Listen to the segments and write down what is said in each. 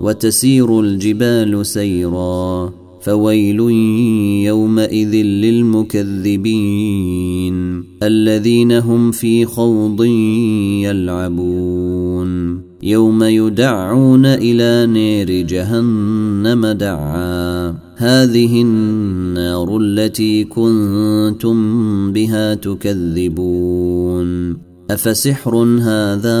وتسير الجبال سيرا فويل يومئذ للمكذبين الذين هم في خوض يلعبون. يوم يدعون إلى نير جهنم دعا هذه النار التي كنتم بها تكذبون. أفسحر هذا؟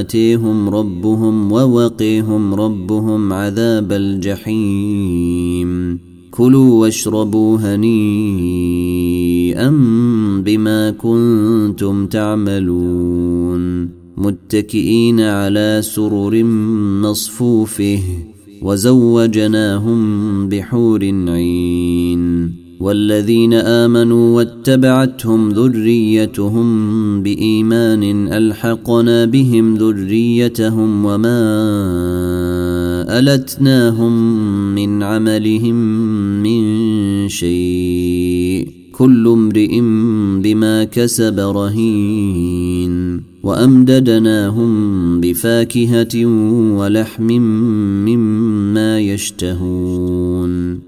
آتيهم ربهم ووقيهم ربهم عذاب الجحيم كلوا واشربوا هنيئا بما كنتم تعملون متكئين على سرر مصفوفه وزوجناهم بحور عين والذين آمنوا واتبعتهم ذريتهم بإيمان ألحقنا بهم ذريتهم وما ألتناهم من عملهم من شيء كل امرئ بما كسب رهين وأمددناهم بفاكهة ولحم مما يشتهون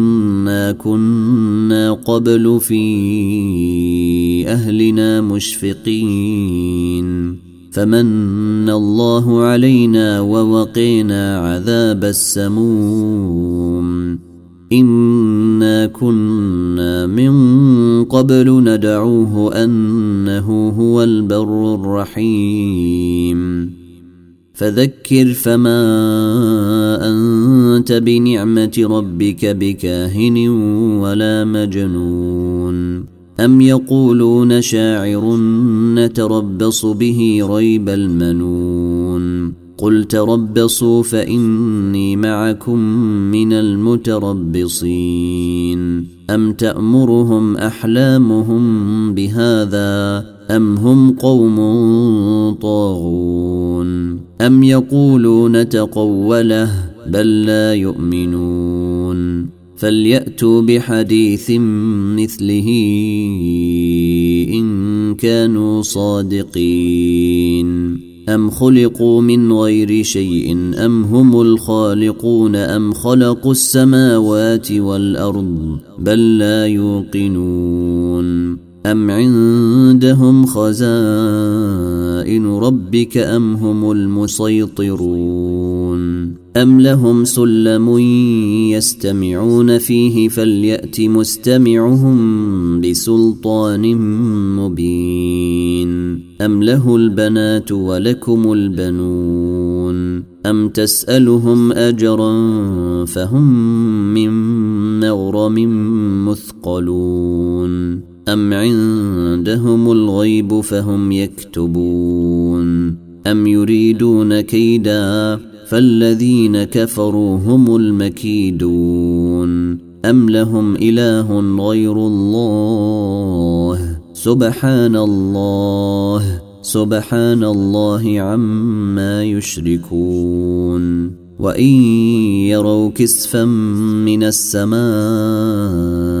كنا قبل في أهلنا مشفقين. فمن الله علينا ووقينا عذاب السموم. إنا كنا من قبل ندعوه أنه هو البر الرحيم. فذكر فما أنت بنعمة ربك بكاهن ولا مجنون. أم يقولون شاعر نتربص به ريب المنون. قل تربصوا فإني معكم من المتربصين. أم تأمرهم أحلامهم بهذا؟ أم هم قوم طاغون أم يقولون تقوله بل لا يؤمنون فلياتوا بحديث مثله ان كانوا صادقين ام خلقوا من غير شيء ام هم الخالقون ام خلقوا السماوات والارض بل لا يوقنون ام عندهم خزائن ربك ام هم المسيطرون أم لهم سلم يستمعون فيه فليأت مستمعهم بسلطان مبين أم له البنات ولكم البنون أم تسألهم أجرا فهم من مغرم مثقلون أم عندهم الغيب فهم يكتبون أم يريدون كيداً فالذين كفروا هم المكيدون أم لهم إله غير الله سبحان الله سبحان الله عما يشركون وان يروا كسفا من السماء